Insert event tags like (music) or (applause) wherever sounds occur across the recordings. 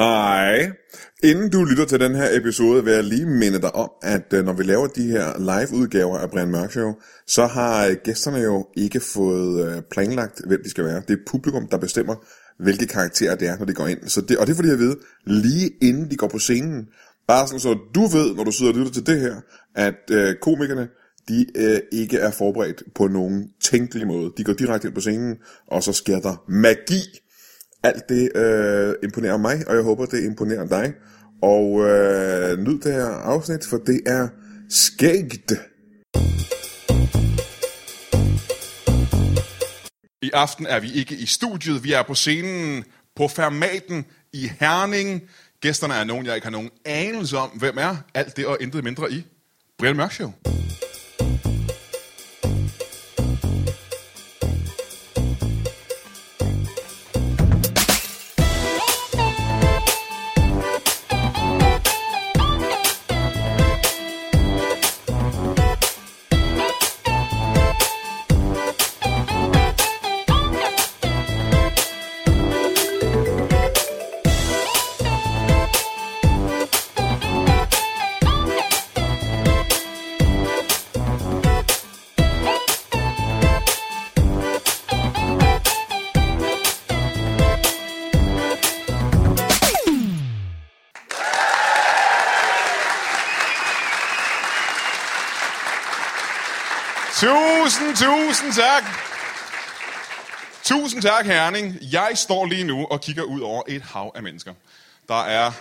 Hej. Inden du lytter til den her episode, vil jeg lige minde dig om, at øh, når vi laver de her live-udgaver af Brian Mørk Show, så har øh, gæsterne jo ikke fået øh, planlagt, hvem de skal være. Det er publikum, der bestemmer, hvilke karakterer det er, når de går ind. Så det, og det får de at vide lige inden de går på scenen. Bare sådan, så du ved, når du sidder og lytter til det her, at øh, komikerne, de øh, ikke er forberedt på nogen tænkelig måde. De går direkte ind på scenen, og så sker der magi. Alt det øh, imponerer mig, og jeg håber, det imponerer dig. Og øh, nyd det her afsnit, for det er skægt. I aften er vi ikke i studiet, vi er på scenen på Fermaten i Herning. Gæsterne er nogen, jeg ikke har nogen anelse om, hvem er. Alt det og intet mindre i Brian Mørk Show. Tusind, tusind tak. Tusind tak, Herning. Jeg står lige nu og kigger ud over et hav af mennesker. Der er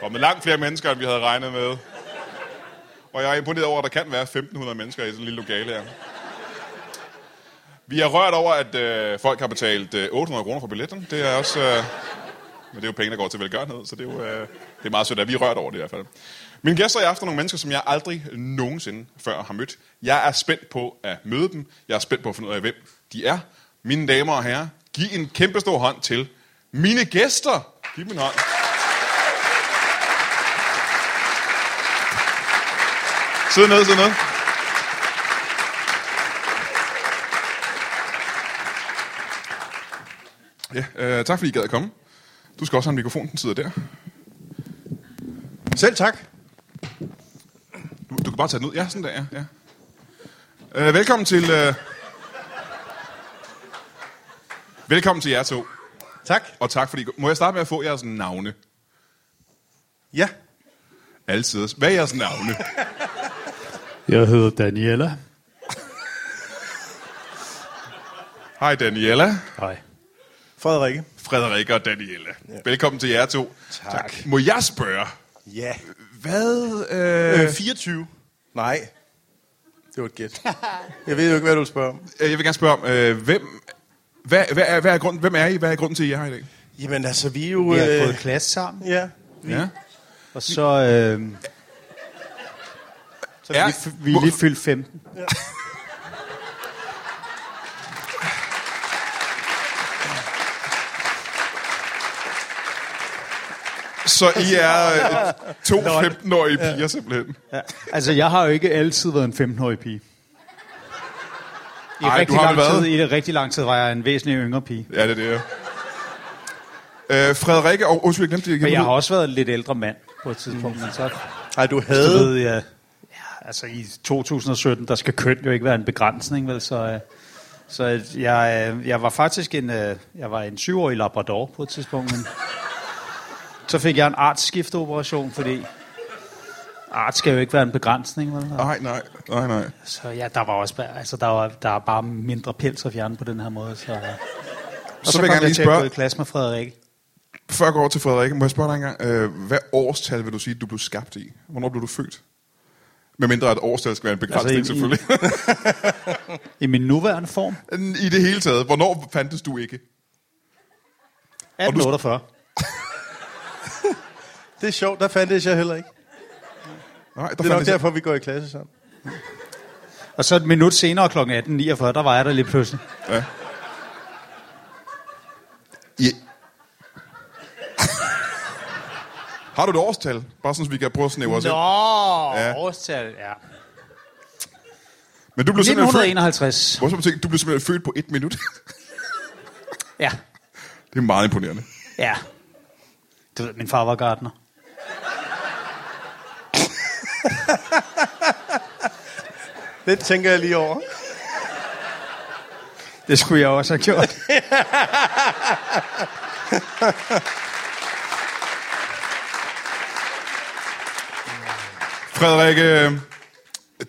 kommet langt flere mennesker, end vi havde regnet med. Og jeg er imponeret over, at der kan være 1.500 mennesker i sådan en lille lokale her. Vi er rørt over, at øh, folk har betalt øh, 800 kroner for billetten. Det er også... Øh, men det er jo penge, der går til velgørenhed, så det er jo øh, det er meget sødt, at vi er rørt over det i hvert fald. Mine gæster i aften er nogle mennesker, som jeg aldrig nogensinde før har mødt. Jeg er spændt på at møde dem. Jeg er spændt på at finde ud af, hvem de er. Mine damer og herrer, giv en kæmpe stor hånd til mine gæster. Giv dem en hånd. Sid ned, sid ned. Ja, øh, tak fordi I gad at komme. Du skal også have en mikrofon, den sidder der. Selv tak. Kan bare tage den ud. Ja, sådan der, ja. ja. Øh, velkommen til... Øh... Velkommen til jer to. Tak. Og tak fordi... Må jeg starte med at få jeres navne? Ja. Altid. Hvad er jeres navne? Jeg hedder Daniela. Hej Daniela. Hej. Frederikke. Frederikke og Daniela. Ja. Velkommen til jer to. Tak. Må jeg spørge, Ja. hvad... Øh... Øh, 24. Nej. Det var et gæt. (laughs) Jeg ved jo ikke, hvad du vil spørge om. Jeg vil gerne spørge om, øh, hvem... Hvad, hvad, er, hvad er grunden, hvem er I? Hvad er grunden til, at I er her i dag? Jamen altså, vi er jo... Vi har øh, gået klasse sammen, Ja. Ja. og så, øh, så Er- vi, vi er lige fyldt 15. Så I er øh, to 15-årige piger simpelthen. Ja. Altså, jeg har jo ikke altid været en 15-årig pige. I Ej, rigtig du har lang været- tid, I det rigtig lang tid var jeg en væsentlig yngre pige. Ja, det er det. ja. Øh, Frederikke, og undskyld, jeg glemte det. Men jeg har også været en lidt ældre mand på et tidspunkt, men så Ej, du du havde... ved jeg, ja, altså i 2017, der skal køn jo ikke være en begrænsning, vel, så, øh, så jeg, øh, jeg var faktisk en, øh, jeg var en syvårig labrador på et tidspunkt, men så fik jeg en artsskifteoperation, fordi art skal jo ikke være en begrænsning, vel? Nej, nej, nej, nej. Så ja, der var også bare, altså der var, der er bare mindre pels at fjerne på den her måde, så... Og Så, så, vil jeg gerne lige spørge, i klasse med Frederik. før jeg går over til Frederikke, må jeg spørge dig engang, øh, hvad årstal vil du sige, du blev skabt i? Hvornår blev du født? Med mindre at årstal skal være en begrænsning, Altså, i- selvfølgelig. (laughs) I min nuværende form, I det hele taget, hvornår fandtes du ikke? 1848. Det er sjovt, der fandtes jeg heller ikke. Nej, der Det er nok derfor, vi går i klasse sammen. Og så et minut senere kl. 18.49, der var jeg der lige pludselig. Ja. I... Har du et årstal? Bare sådan, så vi kan prøve at snævre os. Nå, Ja. ja. årstal, ja. Men du blev simpelthen født... 1951. Hvorfor tænkte du blev simpelthen født på et minut? Ja. Det er meget imponerende. Ja. Du ved, min far var gartner. (laughs) Det tænker jeg lige over. Det skulle jeg også have gjort. (laughs) Frederik,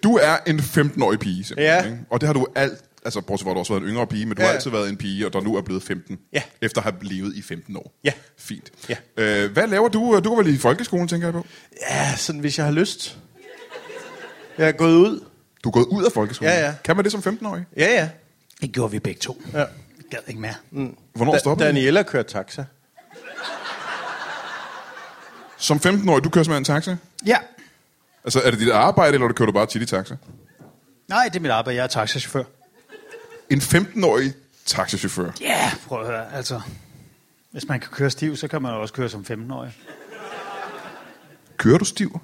du er en 15-årig pige, simpelthen. Ja. Ikke? Og det har du alt, altså bortset fra, at du også har været en yngre pige, men du Ja. har altid været en pige, og der nu er blevet 15. Ja. Efter at have levet i 15 år. Ja. Fint. Ja. Øh, hvad laver du? Du går vel i folkeskolen, tænker jeg på? Ja, sådan hvis jeg har lyst. Jeg er gået ud. Du er gået ud af folkeskolen? Ja, ja. Kan man det som 15-årig? Ja, ja. Det gjorde vi begge to. ja. Jeg gad ikke mere. Hvornår Da, stopper du? Daniela kører taxa. Som 15-årig, du kører simpelthen en taxa? Ja. Altså, er det dit arbejde, eller kører du bare tit i taxa? Nej, det er mit arbejde. Jeg er taxachauffør. En 15-årig taxachauffør. Ja, yeah, prøv at høre. Altså, hvis man kan køre stiv, så kan man også køre som 15-årig. Kører du stiv?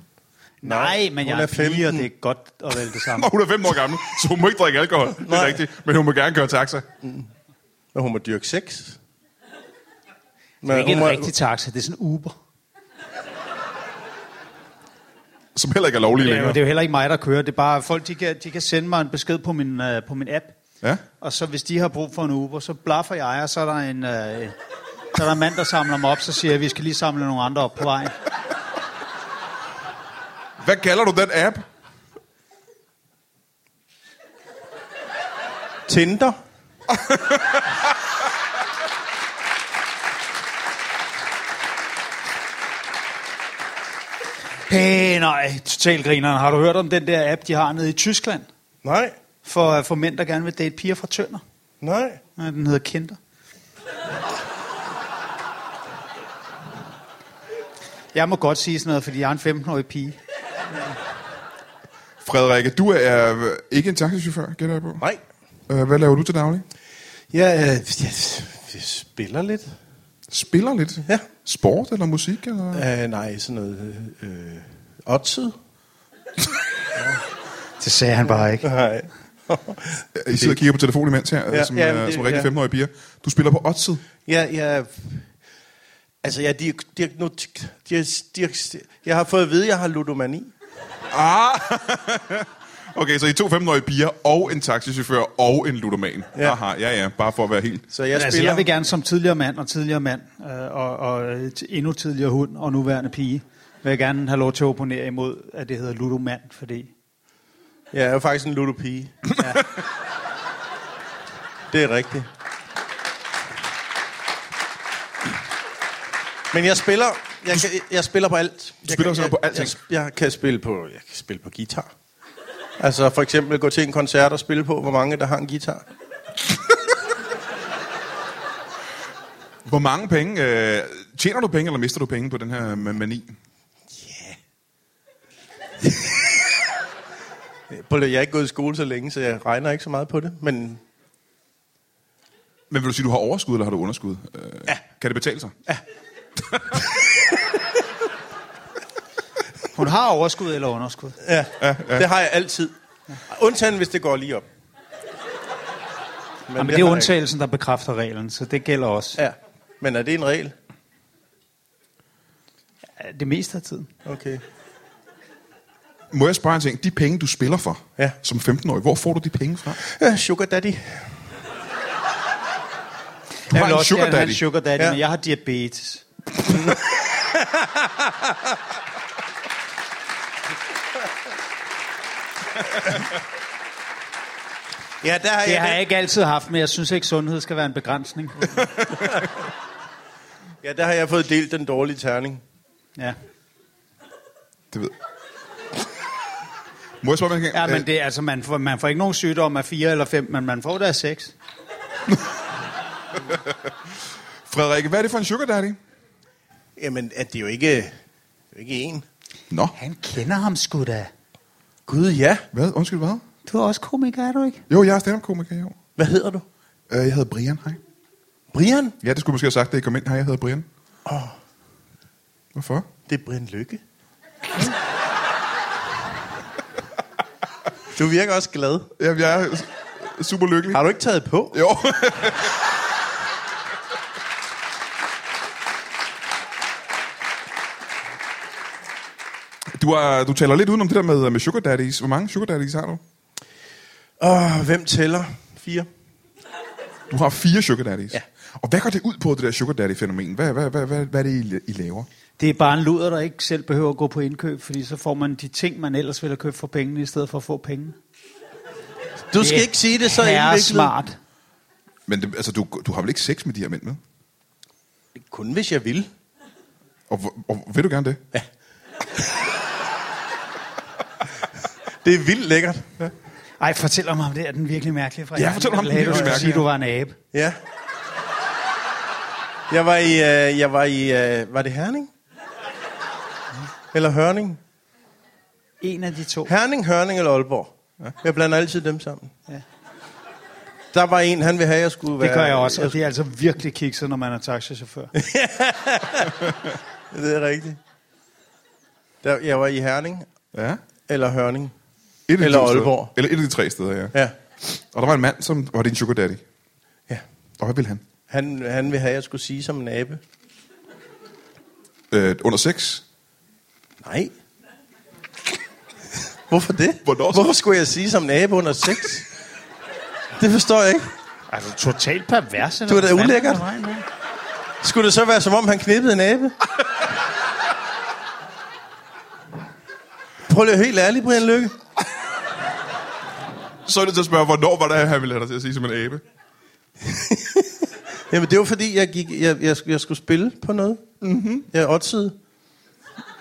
Nej, men jeg hun er, er pige, og 15. det er godt at vælge det samme. (laughs) Hun er 15 år gammel, så hun må ikke drikke alkohol. Det er rigtigt. Men hun må gerne køre taxa. Men hun må dyrke sex. Det Men er ikke en må- rigtig taxa, det er sådan Uber. Som heller ikke er lovlig Det er, længere. det er jo heller ikke mig, der kører. Det er bare, folk de kan, de kan sende mig en besked på min, uh, på min app. Ja. Og så hvis de har brug for en Uber, så blaffer jeg, og så er der en, uh, så er der en mand, der samler mig op, så siger jeg, at vi skal lige samle nogle andre op på vejen. Hvad kalder du den app? Tinder. Hey, nej, total grineren. Har du hørt om den der app, de har nede i Tyskland? Nej. For, for mænd, der gerne vil date piger fra Tønder. Nej. Ja, Den hedder Kinder. Jeg må godt sige sådan noget, fordi jeg er en 15-årig pige. Frederikke, du er ikke en taxichauffør, gætter jeg på. Nej. Øh, Hvad laver du til daglig? Ja, øh, jeg, jeg spiller lidt. Spiller lidt? Ja. Sport eller musik? Eller? Uh, nej, sådan noget... Øh, Otted? (laughs) Det sagde han bare ikke. Nej. (laughs) I sidder og kigger på telefonen imens her, ja, Ja, som, ja, ja, det- som rigtig ja. 15-årige piger. Du spiller på Odset. Ja, jeg... Altså, jeg, diag, diagnostik, diag, diag, jeg har fået at vide, at jeg har ludomani. Ah! (laughs) okay, så I to 15-årige piger, og en taxichauffør, og en ludoman. Ja. Aha, ja, ja, bare for at være helt... Så jeg altså, spiller... jeg vil gerne som tidligere mand og tidligere mand, øh, og, og t- endnu tidligere hund og nuværende pige, vil jeg gerne have lov til at opponere imod, at det hedder ludomand, fordi Jeg er jo faktisk en ludopige. Ja. (laughs) Det er rigtigt. Men jeg spiller, jeg, kan, jeg spiller på alt. Jeg spiller kan, jeg, på alting? Jeg, jeg, kan spille på, jeg kan spille på guitar. Altså for eksempel gå til en koncert og spille på, hvor mange der har en guitar. Hvor mange penge... Øh, tjener du penge, eller mister du penge på den her ma- mani? (laughs) På det, Jeg er ikke gået i skole så længe, så jeg regner ikke så meget på det. Men Men vil du sige, du har overskud, eller har du underskud? Øh, Ja. Kan det betale sig? (laughs) hun har overskud eller underskud. ja, ja, ja. det har jeg altid. Undtagen, hvis det går lige op. Men, Jamen, det er har jeg undtagelsen, der bekræfter reglen, så det gælder også. Ja. Men er det en regel? ja. det meste af tiden. Okay. Må jeg spørge en ting? De penge, du spiller for Ja. som 15-årig, hvor får du de penge fra? Ja, sugar daddy. Du Jeg har en sugar daddy. en sugar daddy, Ja. ja. men jeg har diabetes. (laughs) Ja, der har Det jeg, har jeg ikke altid haft, men jeg synes ikke, sundhed skal være en begrænsning. ja, der har jeg fået delt den dårlige terning. Ja, Det ved Må jeg spørge, hvad ja men det, er altså, man, får, man får ikke nogen sygdom af fire eller fem, men man får det af seks. Frederikke, hvad er det for en sugar daddy? Jamen, at det er jo ikke, det er jo ikke en. Nå, Han kender ham sgu da. Gud, ja. hvad? Undskyld, hvad? Du er også komiker, er du ikke? Jo, jeg er stand-up-komiker, jo. Hvad hedder du? Øh, jeg hedder Brian, hej. Brian? Ja, det skulle måske have sagt, da jeg kom ind. Hej, jeg hedder Brian. Åh, Hvorfor? det er Brian Lykke. Du virker også glad. Ja, jeg er super lykkelig. Har du ikke taget på? Jo. (laughs) Du, er, du taler lidt udenom det der med, med sugar daddies. Hvor mange sugar daddies har du? Åh, hvem tæller? Fire? Du har fire sugar daddies. Ja. Og hvad går det ud på, det der sugar daddy-fænomen? Hvad, hvad, hvad, hvad, hvad er det, I, I laver? Det er bare en luder, der ikke selv behøver at gå på indkøb, fordi så får man de ting, man ellers ville have købt for pengene, i stedet for at få penge. Du skal ikke sige det så indviklet. smart. Men det, altså, du, du har vel ikke sex med de her mænd med? Kun hvis jeg vil. Og, og vil du gerne det? Ja. (laughs) Det er vildt lækkert. Ja. Ej, fortæl om det. Er den virkelig mærkelig? Fra Ja, fortæl om den virkelig Du mærkelige. sige, du var en abe. ja. Jeg var i, øh, jeg var i, øh, var det Herning? Eller Hørning? En af de to. Herning, Hørning eller Aalborg. Ja. Jeg blander altid dem sammen. Ja. Der var en, han ville have, at jeg skulle være... Det gør jeg også, og det er altså virkelig kikset, når man er taxichauffør. (laughs) Det er rigtigt. Der, jeg var i Herning Ja. eller Hørning. Et Eller to steder. Aalborg. Eller et af de tre steder, ja. Ja. Og der var en mand, som var din sugar daddy. ja. Og hvad ville han? Han, han ville have, at jeg skulle sige som en abe. Øh, under sex? Nej. Hvorfor det? Hvornår så? Hvorfor skulle jeg sige som en abe under sex? Det forstår jeg ikke. Altså, totalt pervers. Du er da ulækkert. Skulle det så være, som om han knippede en abe? Prøv lige at være helt ærlig, Brian Lykke. Så er det til at spørge, hvornår var det, han ville have dig til at sige som en abe? (laughs) Jamen, det var fordi, jeg, gik, jeg, jeg, jeg skulle spille på noget. Mm-hmm. Jeg oddsede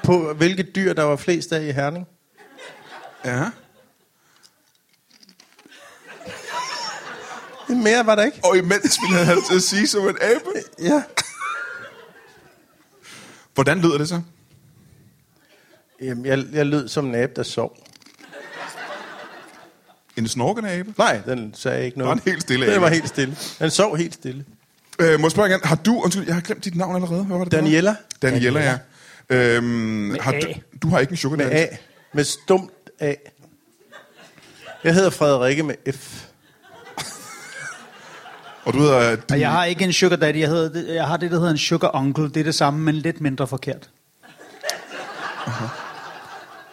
på, hvilke dyr, der var flest af i Herning. Ja. Mere var der ikke. Og imens ville han til at sige som en abe. (laughs) Ja. Hvordan lyder det så? Jamen, jeg, jeg lød som en abe, der sov. En snorkende abe? Nej, den sagde ikke noget. Var en helt stille Den abe. var helt stille. Den sov helt stille. Øh, må jeg spørge igen, har du, undskyld, jeg har glemt dit navn allerede. Hvad var det? var? Daniela. Daniela, ja. Øhm, har du, A. du har ikke en sugar Med daddy? A. Med stumt A. Jeg hedder Frederikke med F. Og du hedder... Du, Og jeg har ikke en sugar daddy, jeg, hedder, jeg har det, der hedder en sugar uncle. Det er det samme, men lidt mindre forkert.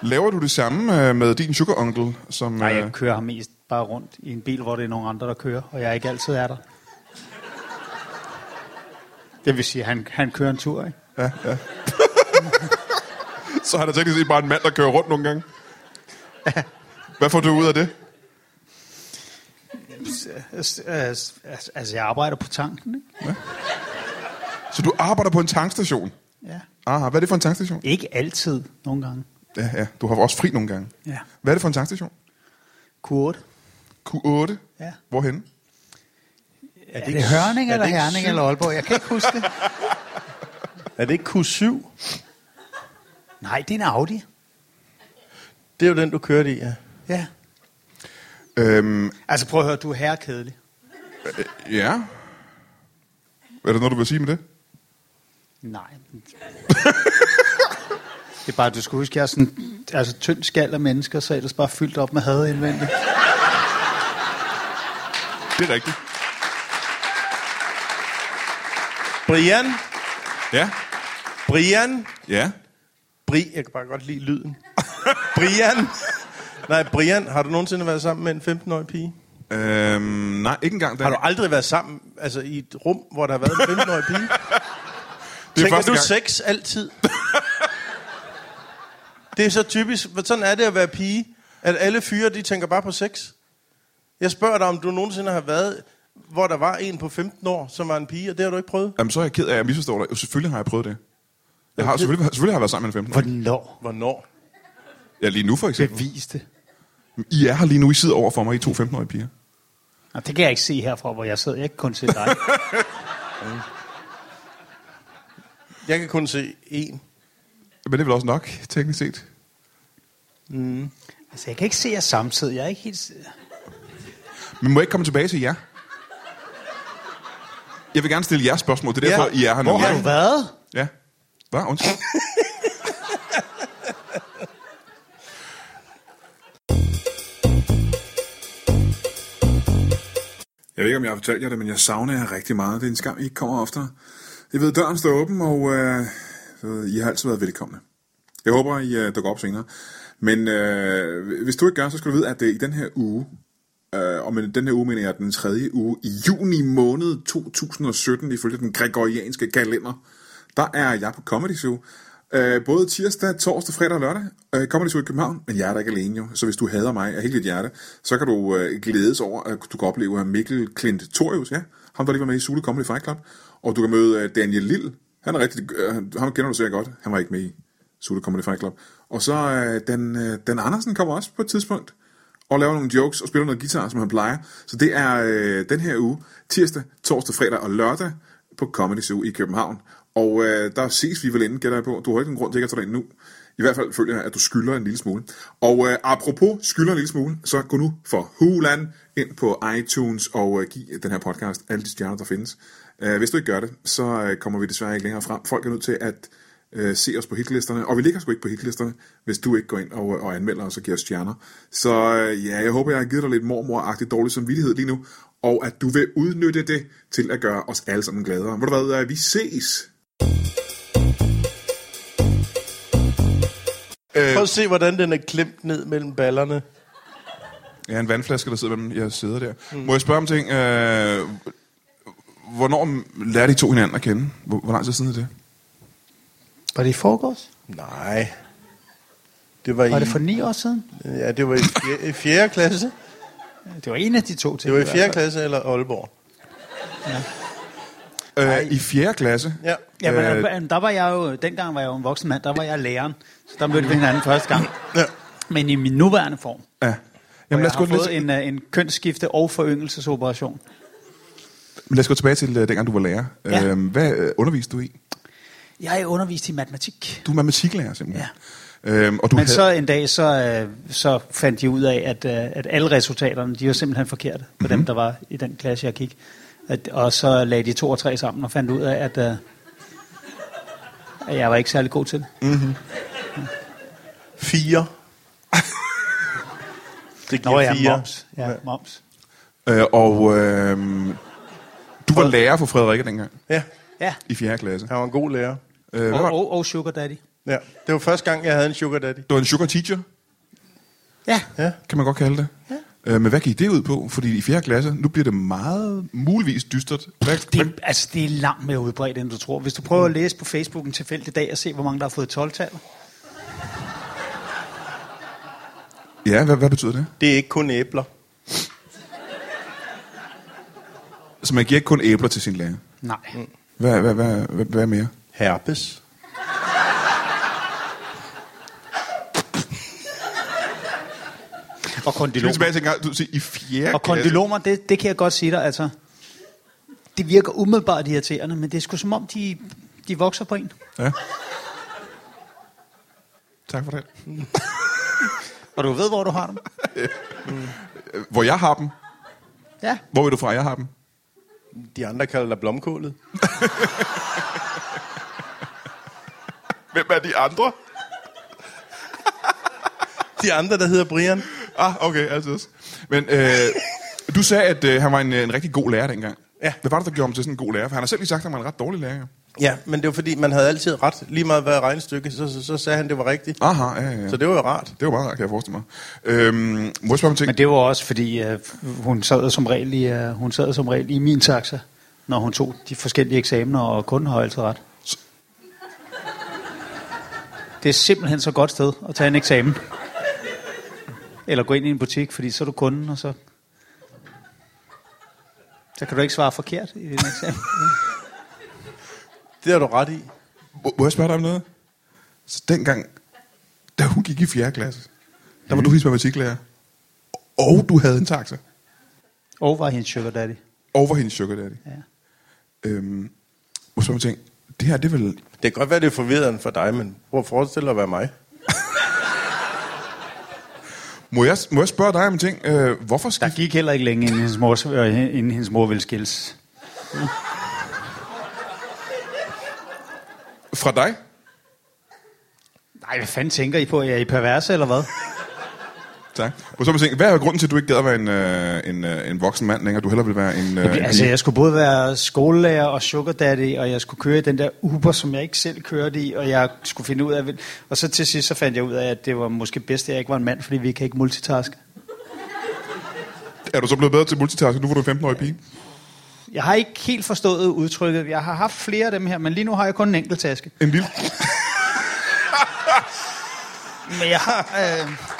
Laver du det samme øh, med din sugar uncle? Som, Nej, øh, jeg kører ham mest bare rundt i en bil, hvor det er nogle andre, der kører, og jeg ikke altid er der. Det vil sige, at han, han kører en tur, ikke? Ja, ja. (laughs) så har der teknisk set bare en mand, der kører rundt nogle gange. Hvad får du ud af det? Altså, jeg arbejder på tanken, ikke? Så du arbejder på en tankstation? Ja. Aha, hvad er det for en tankstation? Ikke altid, nogle gange. Ja, ja. Du har også fri nogle gange. Ja. Hvad er det for en tankstation? Q8. Q8? Ja. Hvorhen? Er Er det Hørning er eller det Herning syv? eller Aalborg? Jeg kan ikke huske det. (laughs) Er det ikke Q7? Nej, det er en Audi. Det er jo den, du kørte i, ja. Ja. Øhm, Altså prøv at høre, du er herrekedelig. ja. Er der noget, du vil sige med det? Nej. (laughs) det er bare, du skal huske, jeg er sådan altså, tynd skal af mennesker, så er det bare fyldt op med had indvendigt. Det er rigtigt. Brian. Ja. Brian. Ja. Bri, jeg kan bare godt lide lyden. (laughs) Brian. Nej, Brian, har du nogensinde været sammen med en 15-årig pige? Øhm, nej, ikke engang. Har du aldrig været sammen altså i et rum, hvor der har været en 15-årig pige? (laughs) det er Tænker du gang. sex altid? Det er så typisk. Sådan er det at være pige. At alle fyre, de tænker bare på sex. Jeg spørger dig, om du nogensinde har været, hvor der var en på 15 år, som var en pige, og det har du ikke prøvet? Jamen, så er jeg ked af, at jeg misforstår dig. Jo, selvfølgelig har jeg prøvet det. Jeg har, selvfølgelig, selvfølgelig har jeg været sammen med en 15 Hvornår? Hvornår? Ja, lige nu for eksempel. Bevis det. I er her lige nu, I sidder over for mig, I to 15-årige piger. Nå, det kan jeg ikke se herfra, hvor jeg sidder. Jeg kan kun se dig. (laughs) Jeg kan kun se én. Men det er vel også nok, teknisk set. Altså, jeg kan ikke se jer samtidig. Jeg er ikke helt... Men må jeg ikke komme tilbage til jer? Jeg vil gerne stille jer spørgsmål. Det er Ja. derfor, I er her nu. Hvor har ja. du været? Ja. Hvad? Undskyld. Jeg ved ikke, om jeg har fortalt jer det, men jeg savner jer rigtig meget. Det er en skam, I ikke kommer oftere. Jeg ved, døren står åben, og øh, I har altid været velkomne. Jeg håber, I uh, dukker op senere. Men øh, hvis du ikke gør, så skal du vide, at uh, i den her uge, øh, og med den her uge mener jeg den tredje uge i juni måned 2017, ifølge den gregorianske kalender, der er jeg på Comedy Zoo. Uh, både tirsdag, torsdag, fredag og lørdag. Uh, Comedy til i København, men jeg er der ikke alene jo. Så hvis du hader mig af hele dit hjerte, så kan du uh, glædes over, at du kan opleve Mikkel Klint Torius, ja, ham der lige var med i Sule Comedy Fight Club. Og du kan møde uh, Daniel Lille, han er rigtig, uh, ham kender du sikkert godt, han var ikke med i Zulu Comedy Fight Club. Og så øh, Dan, øh, Dan Andersen kommer også på et tidspunkt og laver nogle jokes og spiller noget guitar, som han plejer. Så det er øh, den her uge, tirsdag, torsdag, fredag og lørdag på Comedy Zoo i København. Og øh, der ses vi vel inden, gætter jeg på. Du har ikke nogen grund til ikke at tage dig ind nu. I hvert fald føler jeg, at du skylder en lille smule. Og øh, apropos skylder en lille smule, så gå nu for Huland ind på iTunes og øh, giv den her podcast alle de stjerner, der findes. Øh, hvis du ikke gør det, så øh, kommer vi desværre ikke længere frem. Folk er nødt til at øh, se os på hitlisterne, og vi ligger sgu ikke på hitlisterne, hvis du ikke går ind og, og anmelder os og giver os stjerner. Så øh, ja, jeg håber, jeg har givet dig lidt mormoragtigt dårlig samvittighed lige nu, og at du vil udnytte det til at gøre os alle sammen gladere. Ved du hvad, øh, vi ses! Prøv at se, hvordan den er klemt ned mellem ballerne. Ja, en vandflaske, der sidder mellem jeres sæder der. Mm. Må jeg spørge om ting? Øh, hvornår lærte I to hinanden at kende? Hvor, hvor lang tid siden er det? Var det i forgårs? Nej. Det var, Var i, det for ni år siden? Ja, det var i fjerde, i fjerde klasse. Det var en af de to ting. Det var i fjerde klasse eller Aalborg. Øh, I fjerde klasse? Ja. Ja, men Øh, der var jeg jo, dengang var jeg jo en voksen mand, der var jeg læreren. Så der mødte vi hinanden første gang. Ja. Men i min nuværende form, Ja. Jamen, lad jeg os, har gå fået lidt, en, øh, en kønsskifte og foryngelssoperation. lad os gå tilbage til uh, dengang, du var lærer. Ja. Øh, hvad uh, underviste du i? Jeg er undervist i matematik. Du er matematiklærer, simpelthen. Ja. Øhm, og du Men havde, så en dag, så, øh, så fandt de ud af, at, øh, at alle resultaterne, de var simpelthen forkerte på Mhm. mm-hmm. dem, der var i den klasse, jeg gik. At, og så lagde de to og tre sammen og fandt ud af, at, øh, at jeg var ikke særlig god til det. Fire. Det giver Nå ja, fire. moms. Ja, moms. øh, og øh, du var lærer for Frederikke dengang, Ja, Ja, i fjerde klasse. han var en god lærer. Øh, og, og, og sugar daddy. Ja, det var første gang, jeg havde en sugar daddy. du var en sugar teacher, Ja, Ja. kan man godt kalde det. Ja. Øh, men hvad gik det ud på? Fordi i fjerde klasse, nu bliver det meget muligvis dystert. Hvad, det, hvad, er- altså, det er langt mere udbredt, end du tror. Hvis du prøver at læse på Facebook en tilfældig dag og se, hvor mange der har fået 12-tal. ja, hvad, hvad betyder det? Det er ikke kun æbler. Så man giver ikke kun æbler til sin lærer. Nej. Hvad, hvad, hvad, hvad, hvad mere? Herpes. Og Skal vi kondylomer. tilbage til en gang, du siger, i fjerde Og kondylomer, det, det kan jeg godt sige dig, altså. Det virker umiddelbart irriterende, men det er sgu som om, de, de vokser på en. Ja. Tak for det. (laughs) Og du ved, hvor du har dem. Øh, (laughs) Hvor jeg har dem. Ja. Hvor vil du fra, jeg har dem? De andre kalder dig blomkålet. (laughs) Hvem er de andre? De andre, der hedder Brian. Ah, okay, altid. Men øh, du sagde, at øh, han var en, en rigtig god lærer dengang. Ja. Hvad var det, der gjorde ham til sådan en god lærer? For han har selv lige sagt, at han var en ret dårlig lærer. Ja, men det var fordi, man havde altid ret. Lige meget hvad regnestykke, så, så, så sagde han, det var rigtigt. Aha, ja, ja. Så Så det var jo rart. det var meget rart, kan jeg forestille mig. Øhm, må jeg spørge ting? Men det var også fordi, uh, hun, sad som regel i, uh, hun sad som regel i min taxa, når hun tog de forskellige eksamener, og kunden har altid ret. Det er simpelthen så godt sted at tage en eksamen. Eller gå ind i en butik, fordi så er du kunden, og så... Så kan du ikke svare forkert i din eksamen. Det har du ret i. Må, må jeg spørge dig om noget? Så dengang, da hun gik i 4. klasse, der var du hendes matematiklærer. Og du havde en taxa. Og var hendes sugar daddy. Og var hendes sugar daddy. Ja. Øhm, må jeg spørge om ting? Det her, det vel... Det kan godt være, det er forvirrende for dig, men prøv at forestille dig at være mig. Må jeg, må jeg spørge dig om ting? Øh, hvorfor Der skift... gik heller ikke længe, inden hendes mor, øh, inden hendes mor ville skilles. Fra dig? Nej, hvad fanden tænker I på? Er I perverse, eller hvad? Tak. Og så tænke, hvad er grunden til, at du ikke gad at være en, øh, en, øh, en voksen mand længere? Du hellere vil være en... Øh, Altså, jeg skulle både være skolelærer og sugar daddy, og jeg skulle køre i den der Uber, som jeg ikke selv kørte i, og jeg skulle finde ud af... Og så til sidst så fandt jeg ud af, at det var måske bedst, at jeg ikke var en mand, fordi vi kan ikke multitaske. Er du så blevet bedre til multitasking, nu hvor du er 15-årig pige? Jeg har ikke helt forstået udtrykket. Jeg har haft flere af dem her, men lige nu har jeg kun en enkelt taske. En lille... Men jeg har... Øh...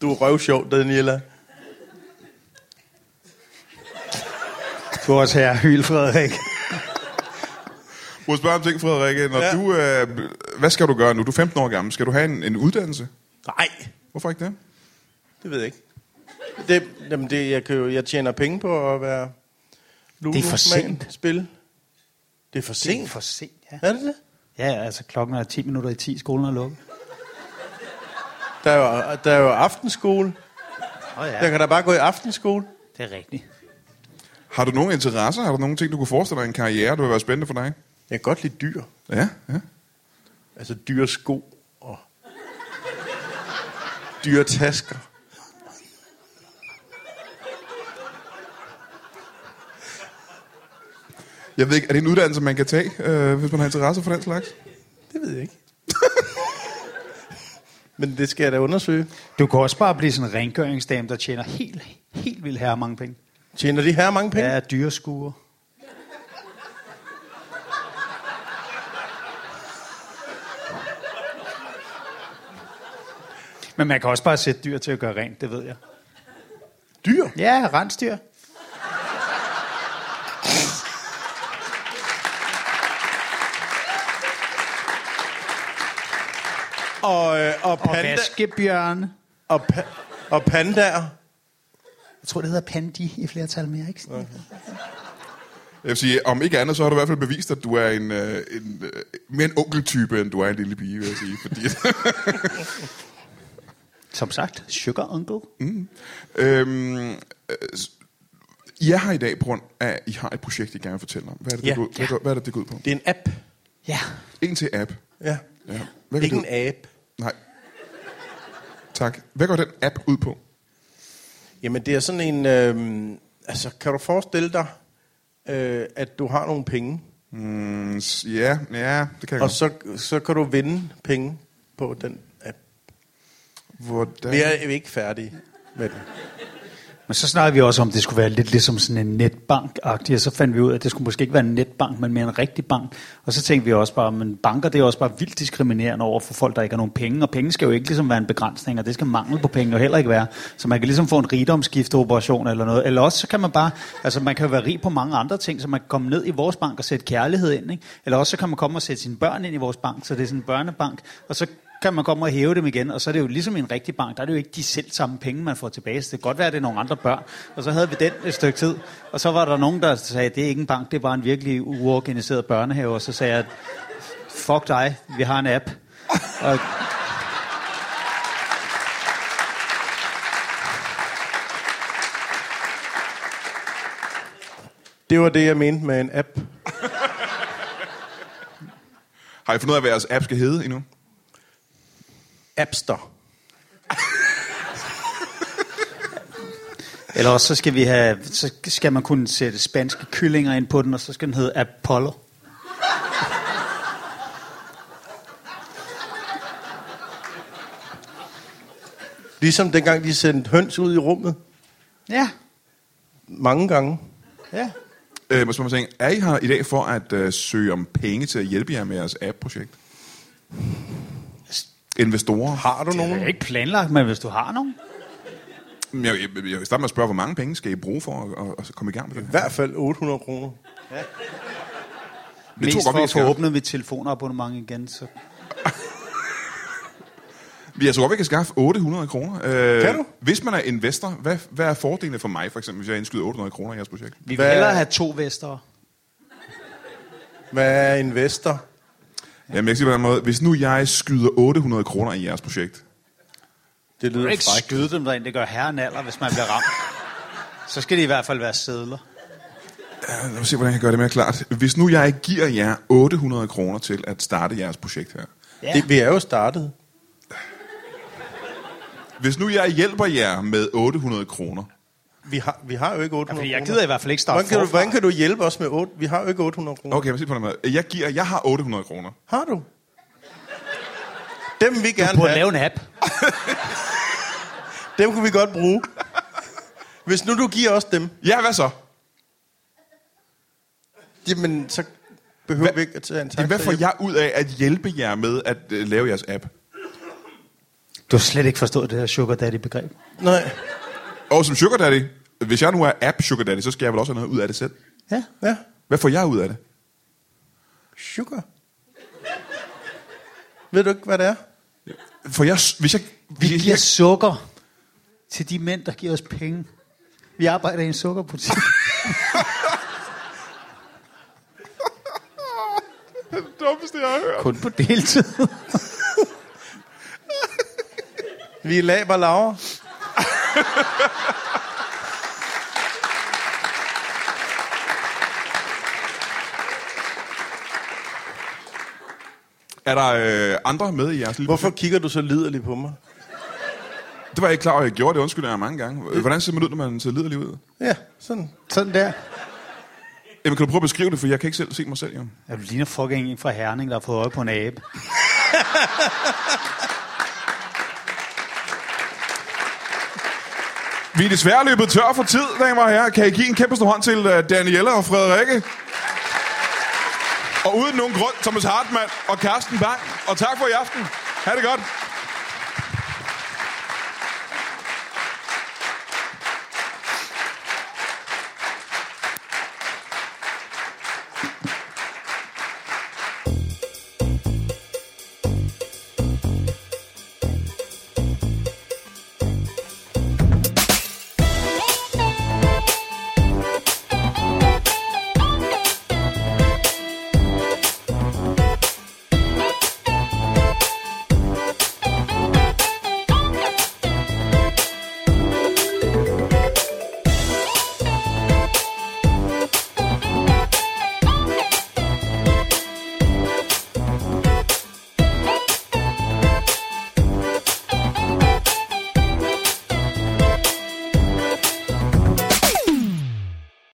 Du er røvsjov, Daniela. Du er også her, Hyl Frederik. Må jeg spørge om ting, Frederikke? Når Ja. du, øh, hvad skal du gøre nu? Du er 15 år gammel. Skal du have en, en uddannelse? Nej, Hvorfor ikke det? det ved jeg ikke. Det, jamen det, jeg, kan jo, jeg tjener penge på at være Lulu Det er for sent. Spil. Det er for Det sent. er for sent, ja. Er det det? Ja, altså klokken er 10 minutter i 10, skolen er lukket. Der er jo, der er jo aftenskole. Oh, ja, Jeg kan da bare gå i aftenskole. det er rigtigt. Har du nogle interesser? Har du nogle ting, du kunne forestille dig en karriere, der vil være spændende for dig? Jeg kan godt lide dyr. Ja, ja. Altså dyre sko og dyre tasker. Jeg ved ikke, er det en uddannelse, man kan tage, øh, hvis man har interesse for den slags? Det ved jeg ikke. (laughs) Men det skal jeg da undersøge. Du kan også bare blive sådan en rengøringsdame, der tjener helt, helt vildt her mange penge. Tjener de her mange penge? Ja, dyreskuer. Men man kan også bare sætte dyr til at gøre rent, det ved jeg. Dyr? Ja, rensdyr. Og, øh, og, Og panda, vaskebjørne. og, pa, og pandaer? Jeg tror, det hedder pandi i flertal mere, ikke? Okay. Jeg vil sige, om ikke andet, så har du i hvert fald bevist, at du er en, øh, en øh, mere en onkeltype, end du er en lille pige, vil jeg sige. Fordi, (laughs) Som sagt, sugar uncle. øhm, øh, I er her i dag på grund af, at I har et projekt, I gerne vil fortælle om. Hvad er det, Ja. det, går, hvad, hvad er det, det går ud på? Det er en app. Ja. En til app. Ja. Ja. Hvad Ikke det en app. Nej. Tak. Hvad går den app ud på? Jamen, det er sådan en... Øh, altså, kan du forestille dig, øh, at du har nogle penge, Mm, ja, ja, det kan jeg og godt. så, så kan du vinde penge på den app. Hvordan? Vi er ikke færdige med den. Men så snakkede vi også om, at det skulle være lidt ligesom sådan en netbank og så fandt vi ud af, at det skulle måske ikke være en netbank, men mere en rigtig bank. Og så tænkte vi også bare, men banker det er også bare vildt diskriminerende over for folk, der ikke har nogen penge, og penge skal jo ikke ligesom være en begrænsning, og det skal mangel på penge jo heller ikke være. Så man kan ligesom få en rigdomsskifteoperation eller noget. Eller også så kan man bare, altså man kan jo være rig på mange andre ting, så man kan komme ned i vores bank og sætte kærlighed ind, ikke? Eller også så kan man komme og sætte sine børn ind i vores bank, så det er sådan en børnebank, og så kan man komme og hæve dem igen, og så er det jo ligesom i en rigtig bank, der er det jo ikke de selv samme penge, man får tilbage. Så det kan godt være, at det er nogle andre børn. Og så havde vi den et stykke tid, og så var der nogen, der sagde, det er ikke en bank, det er bare en virkelig uorganiseret børnehave. Og så sagde jeg, fuck dig, vi har en app. Og Det var det, jeg mente med en app. Har I fundet ud af, hvad jeres app skal hedde endnu? Appster. (laughs) Eller også så skal, vi have, så skal man kunne sætte spanske kyllinger ind på den, og så skal den hedde Apollo. Ligesom dengang, de sendte høns ud i rummet. Ja, Mange gange. ja. Øh, måske man tænke, er I her i dag for at øh, søge om penge til at hjælpe jer med jeres app-projekt? Investorer? Har du Det nogen? er ikke planlagt, men hvis du har nogen. Jeg, jeg, jeg vil starte med at spørge, hvor mange penge skal I bruge for at, at, at komme i gang med det I hvert fald 800 kroner. Det Mest tror jeg godt, for vi at få åbnet mit telefonabonnement igen. Så. (laughs) Jeg tror godt, vi kan skaffe 800 kroner. Øh, Kan du? Hvis man er investor, hvad, hvad er fordelene for mig, for eksempel, hvis jeg indskyder 800 kroner i jeres projekt? Vi vil Hvad- hellere have to vestere. Hvad er investor? Jamen, jeg kan sige på den måde, hvis nu jeg skyder 800 kroner i jeres projekt, Det lyder ikke frækt. skyde dem derind, det gør herren alder, hvis man bliver ramt. Så skal det i hvert fald være sædler. Lad os se, hvordan jeg kan gøre det mere klart. Hvis nu jeg giver jer 800 kroner til at starte jeres projekt her. Ja. Det, vi er jo startet. Hvis nu jeg hjælper jer med 800 kroner. Vi har, vi har jo ikke 800 Ja, jeg gider i hvert fald ikke starte Hvordan kan, du, hvordan kan du hjælpe os med 8? Vi har jo ikke 800 kroner. Okay, jeg se på den måde. Jeg, giver, jeg har 800 kroner. Har du? Dem vil vi gerne Du burde have. lave en app. (laughs) Dem kunne vi godt bruge. Hvis nu du giver os dem, Ja, hvad så? jamen, så behøver Hvad- vi ikke at tage en taxa. Hvad får jeg ud af at hjælpe jer med at uh, lave jeres app? Du har slet ikke forstået det her sugar daddy-begreb. Nej. Og som sugar daddy, hvis jeg nu er app sugar daddy, så skal jeg vel også have noget ud af det selv. Ja. Ja. Hvad får jeg ud af det? Sugar. Ved du ikke, hvad det er? For jeg, hvis jeg, Vi hvis jeg, giver sukker til de mænd, der giver os penge. Vi arbejder i en sukkerbutik. (laughs) det dummeste, jeg har hørt. Kun på deltid. Vi er laber laver. Er der øh, andre med i jeres lille Hvorfor kigger du så liderligt på mig? Det var jeg ikke klar over, at jeg gjorde det. Undskylder jeg mange gange. Hvordan ser man ud, når man ser liderlig ud? Ja, sådan. Sådan der. Jamen, kan du prøve at beskrive det, for jeg kan ikke selv se mig selv, jo. Ja, du ligner fucking en fra Herning, der har fået øje på en abe. (laughs) Vi er desværre løbet tør for tid, damer og herrer. Kan I give en kæmpe stor hånd til øh, uh, Daniela og Frederikke? Og uden nogen grund, Thomas Hartmann og Karsten Bang. Og tak for i aften. Ha' det godt.